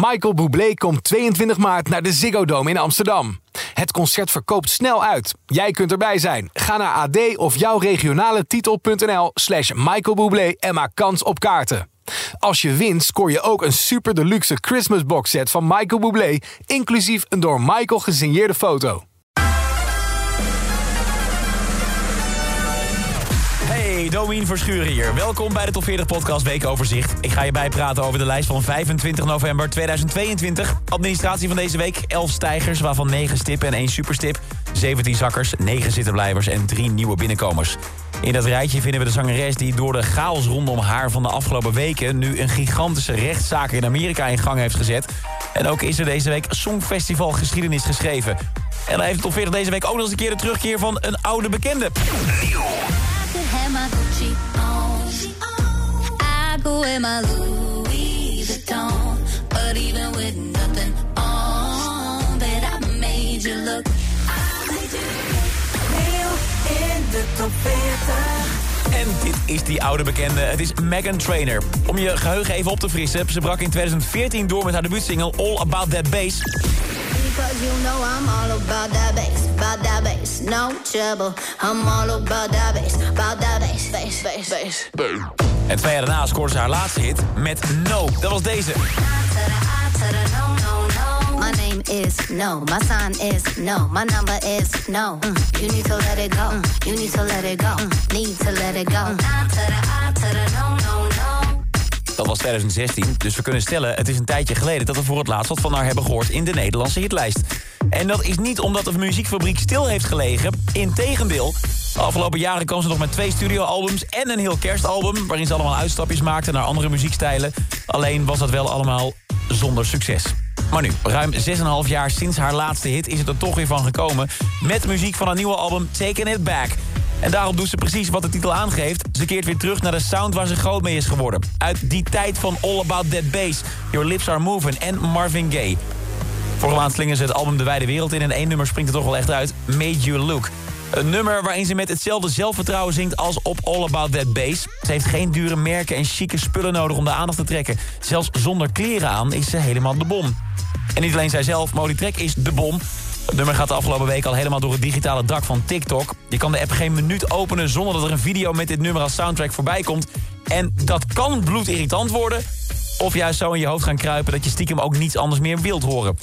Michael Bublé komt 22 maart naar de Ziggo Dome in Amsterdam. Het concert verkoopt snel uit. Jij kunt erbij zijn. Ga naar ad of jouw regionale titel.nl slash Michael en maak kans op kaarten. Als je wint, scoor je ook een super deluxe Christmas box set van Michael Bublé, inclusief een door Michael gesigneerde foto. Hey, Domien Verschuren hier. Welkom bij de Top 40 Podcast Weekoverzicht. Ik ga je bijpraten over de lijst van 25 november 2022. Administratie van deze week, 11 stijgers, waarvan 9 stippen en 1 superstip. 17 zakkers, 9 zittenblijvers en 3 nieuwe binnenkomers. In dat rijtje vinden we de zangeres die door de chaos rondom haar van de afgelopen weken... nu een gigantische rechtszaak in Amerika in gang heeft gezet. En ook is er deze week Songfestival geschiedenis geschreven. En dan heeft de Top 40 deze week ook nog eens een keer de terugkeer van een oude bekende. Have my Gucci on. I go in my Louis Vuitton. But even with nothing on, that I made you look. I made you in de top 40. En dit is die oude bekende. Het is Megan Trainor. Om je geheugen even op te frissen. Ze brak in 2014 door met haar debuutsingle All About That Bass. Because you know I'm all about that bass, about that bass, no trouble. I'm all about that bass, about that bass, bass, bass, bass. En twee jaar daarna scoorde ze haar laatste hit met No. Dat was deze. My name is no, my sign is no, my number is no. Mm, you need to let it go, mm, you need to let it go, mm, need to let it go. Mm. No, no, no. Dat was 2016, dus we kunnen stellen... het is een tijdje geleden dat we voor het laatst wat van haar hebben gehoord... in de Nederlandse hitlijst. En dat is niet omdat de muziekfabriek stil heeft gelegen. Integendeel, de afgelopen jaren kwam ze nog met twee studioalbums... en een heel kerstalbum, waarin ze allemaal uitstapjes maakten... naar andere muziekstijlen. Alleen was dat wel allemaal zonder succes. Maar nu, ruim 6,5 jaar sinds haar laatste hit is het er toch weer van gekomen... met muziek van haar nieuwe album Taking It Back... En daarom doet ze precies wat de titel aangeeft. Ze keert weer terug naar de sound waar ze groot mee is geworden. Uit die tijd van All About That Bass, Your Lips Are Moving en Marvin Gaye. Vorige maand slingen ze het album de wijde wereld in... en één nummer springt er toch wel echt uit, Made You Look. Een nummer waarin ze met hetzelfde zelfvertrouwen zingt als op All About That Bass. Ze heeft geen dure merken en chique spullen nodig om de aandacht te trekken. Zelfs zonder kleren aan is ze helemaal de bom. En niet alleen zijzelf, die track is de bom. Het nummer gaat de afgelopen week al helemaal door het digitale dak van TikTok. Je kan de app geen minuut openen zonder dat er een video met dit nummer als soundtrack voorbij komt. En dat kan bloedirritant worden. Of juist zo in je hoofd gaan kruipen dat je stiekem ook niets anders meer wilt horen.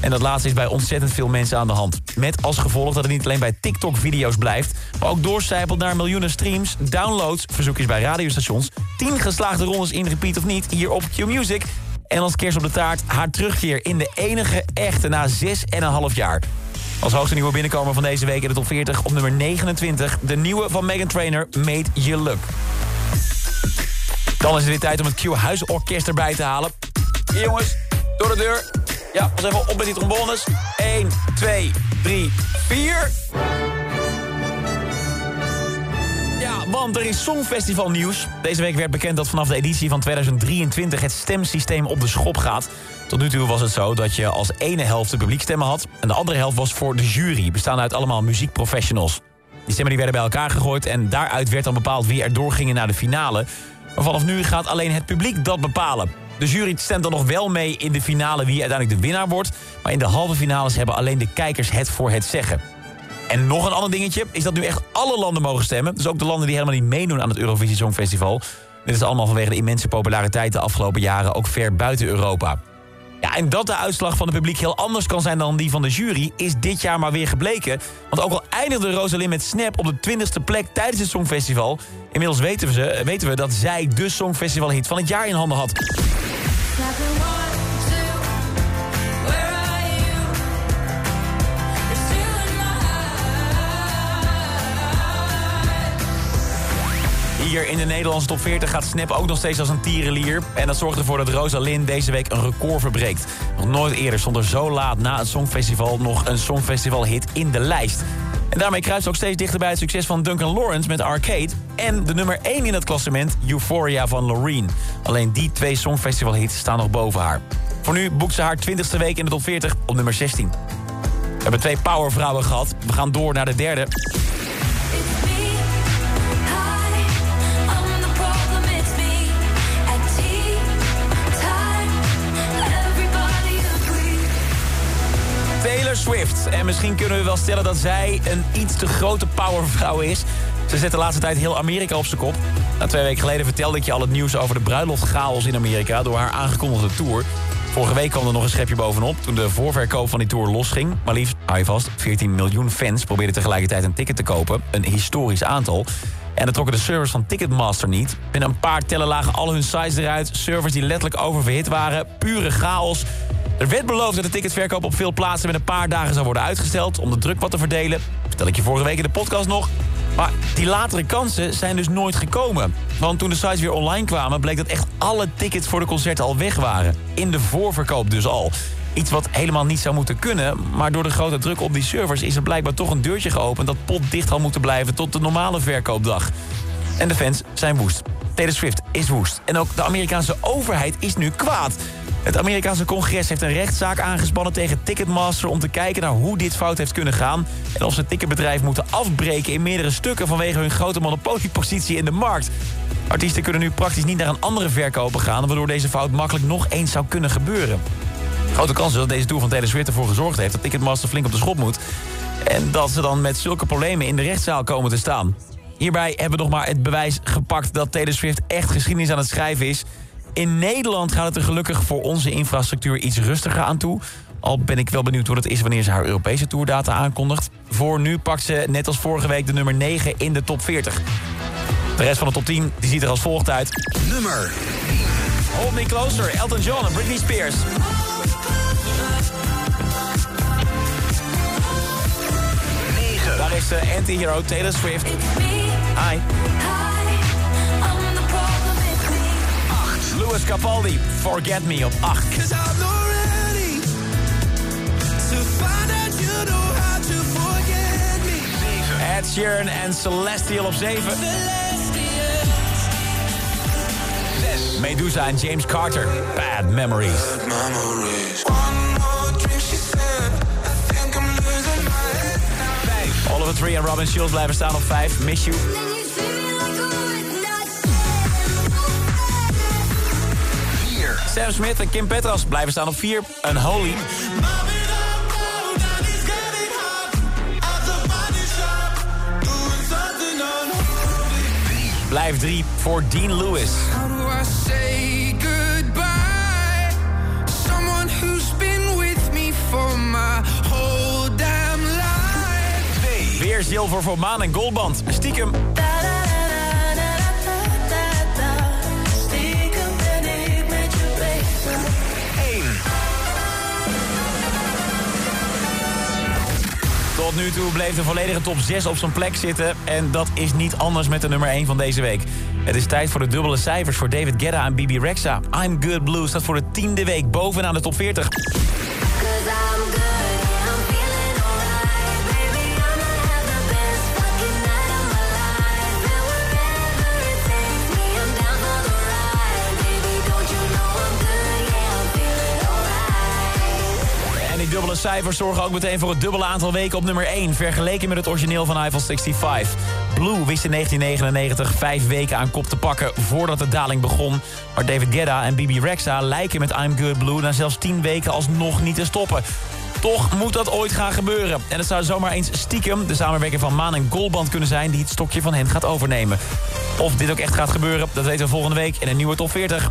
En dat laatste is bij ontzettend veel mensen aan de hand. Met als gevolg dat het niet alleen bij TikTok-video's blijft... maar ook doorcijpelt naar miljoenen streams, downloads... verzoekjes bij radiostations, 10 geslaagde rondes in repeat of niet... hier op Q-Music en als kerst op de taart haar terugkeer in de enige echte na 6,5 jaar. Als hoogste nieuwe binnenkomer van deze week in de top 40 op nummer 29... de nieuwe van Megan Trainor, Made You Look. Dan is het weer tijd om het Q-huisorkest erbij te halen. Hier jongens, door de deur. Ja, pas even op met die trombones. 1, 2, 3, 4... want er is Songfestival nieuws. Deze week werd bekend dat vanaf de editie van 2023 het stemsysteem op de schop gaat. Tot nu toe was het zo dat je als ene helft de publiekstemmen had... en de andere helft was voor de jury, bestaande uit allemaal muziekprofessionals. Die stemmen werden bij elkaar gegooid en daaruit werd dan bepaald wie er doorgingen naar de finale. Maar vanaf nu gaat alleen het publiek dat bepalen. De jury stemt dan nog wel mee in de finale wie uiteindelijk de winnaar wordt... maar in de halve finales hebben alleen de kijkers het voor het zeggen. En nog een ander dingetje is dat nu echt alle landen mogen stemmen. Dus ook de landen die helemaal niet meedoen aan het Eurovisie Songfestival. Dit is allemaal vanwege de immense populariteit de afgelopen jaren... ook ver buiten Europa. Ja, en dat de uitslag van het publiek heel anders kan zijn dan die van de jury... is dit jaar maar weer gebleken. Want ook al eindigde Rosalind met Snap op de 20e plek tijdens het Songfestival... inmiddels weten we, weten we dat zij de Songfestival-hit van het jaar in handen had. Hier in de Nederlandse top 40 gaat Snap ook nog steeds als een tierenlier. En dat zorgt ervoor dat Rosalind deze week een record verbreekt. Nog nooit eerder stond er zo laat na het Songfestival nog een Songfestival-hit in de lijst. En daarmee kruist ze ook steeds dichter bij het succes van Duncan Lawrence met Arcade... en de nummer 1 in het klassement, Euphoria van Loreen. Alleen die twee Songfestival-hits staan nog boven haar. Voor nu boekt ze haar 20ste week in de top 40 op nummer 16. We hebben twee powervrouwen gehad. We gaan door naar de derde. Taylor Swift. En misschien kunnen we wel stellen dat zij een iets te grote powervrouw is. Ze zet de laatste tijd heel Amerika op zijn kop. Nou, twee weken geleden vertelde ik je al het nieuws over de bruiloftchaos in Amerika... door haar aangekondigde tour. Vorige week kwam er nog een schepje bovenop toen de voorverkoop van die tour losging. Maar liefst, hou je vast, 14 miljoen fans probeerden tegelijkertijd een ticket te kopen. Een historisch aantal. En dat trokken de servers van Ticketmaster niet. Binnen een paar tellen lagen al hun sites eruit. Servers die letterlijk oververhit waren. Pure chaos. Er werd beloofd dat de ticketverkoop op veel plaatsen met een paar dagen zou worden uitgesteld... om de druk wat te verdelen. Vertel ik je vorige week in de podcast nog. Maar die latere kansen zijn dus nooit gekomen. Want toen de sites weer online kwamen... bleek dat echt alle tickets voor de concerten al weg waren. In de voorverkoop dus al. Iets wat helemaal niet zou moeten kunnen. Maar door de grote druk op die servers is er blijkbaar toch een deurtje geopend... dat potdicht had moeten blijven tot de normale verkoopdag. En de fans zijn woest. Taylor Swift is woest. En ook de Amerikaanse overheid is nu kwaad. Het Amerikaanse congres heeft een rechtszaak aangespannen tegen Ticketmaster... om te kijken naar hoe dit fout heeft kunnen gaan... en of ze het ticketbedrijf moeten afbreken in meerdere stukken... vanwege hun grote monopoliepositie in de markt. Artiesten kunnen nu praktisch niet naar een andere verkoper gaan... waardoor deze fout makkelijk nog eens zou kunnen gebeuren. Grote kans is dat deze tour van Taylor Swift ervoor gezorgd heeft... dat Ticketmaster flink op de schop moet... en dat ze dan met zulke problemen in de rechtszaal komen te staan. Hierbij hebben we nog maar het bewijs gepakt dat Taylor Swift echt geschiedenis aan het schrijven is. In Nederland gaat het er gelukkig voor onze infrastructuur iets rustiger aan toe. Al ben ik wel benieuwd hoe dat is wanneer ze haar Europese tourdata aankondigt. Voor nu pakt ze net als vorige week de nummer 9 in de top 40. De rest van de top 10 die ziet er als volgt uit. Nummer Hold Me Closer, Elton John en Britney Spears. Daar is de anti-hero Taylor Swift. Hi. Louis Capaldi, Forget Me op 8. Ed Sheeran en Celestial op 7. Medusa en James Carter, Bad Memories. Oliver Tree en Robin Schulz blijven staan op 5. Miss You. Sam Smith en Kim Petras blijven staan op 4. Unholy. Blijft 3 voor Dean Lewis. Weer zilver voor Maan en Goldband. Stiekem. Nu bleef de volledige top 6 op zijn plek zitten. En dat is niet anders met de nummer 1 van deze week. Het is tijd voor de dubbele cijfers voor David Guetta en Bibi Rexa. I'm Good Blue staat voor de tiende week bovenaan de top 40. En die dubbele cijfers zorgen ook meteen voor het dubbele aantal weken op nummer 1... vergeleken met het origineel van Eiffel 65. Blue wist in 1999 vijf weken aan kop te pakken voordat de daling begon. Maar David Guetta en Bibi Rexa lijken met I'm Good Blue... na zelfs 10 weken alsnog niet te stoppen. Toch moet dat ooit gaan gebeuren. En het zou zomaar eens stiekem de samenwerking van Maan en Goldband kunnen zijn... die het stokje van hen gaat overnemen. Of dit ook echt gaat gebeuren, dat weten we volgende week in een nieuwe top 40.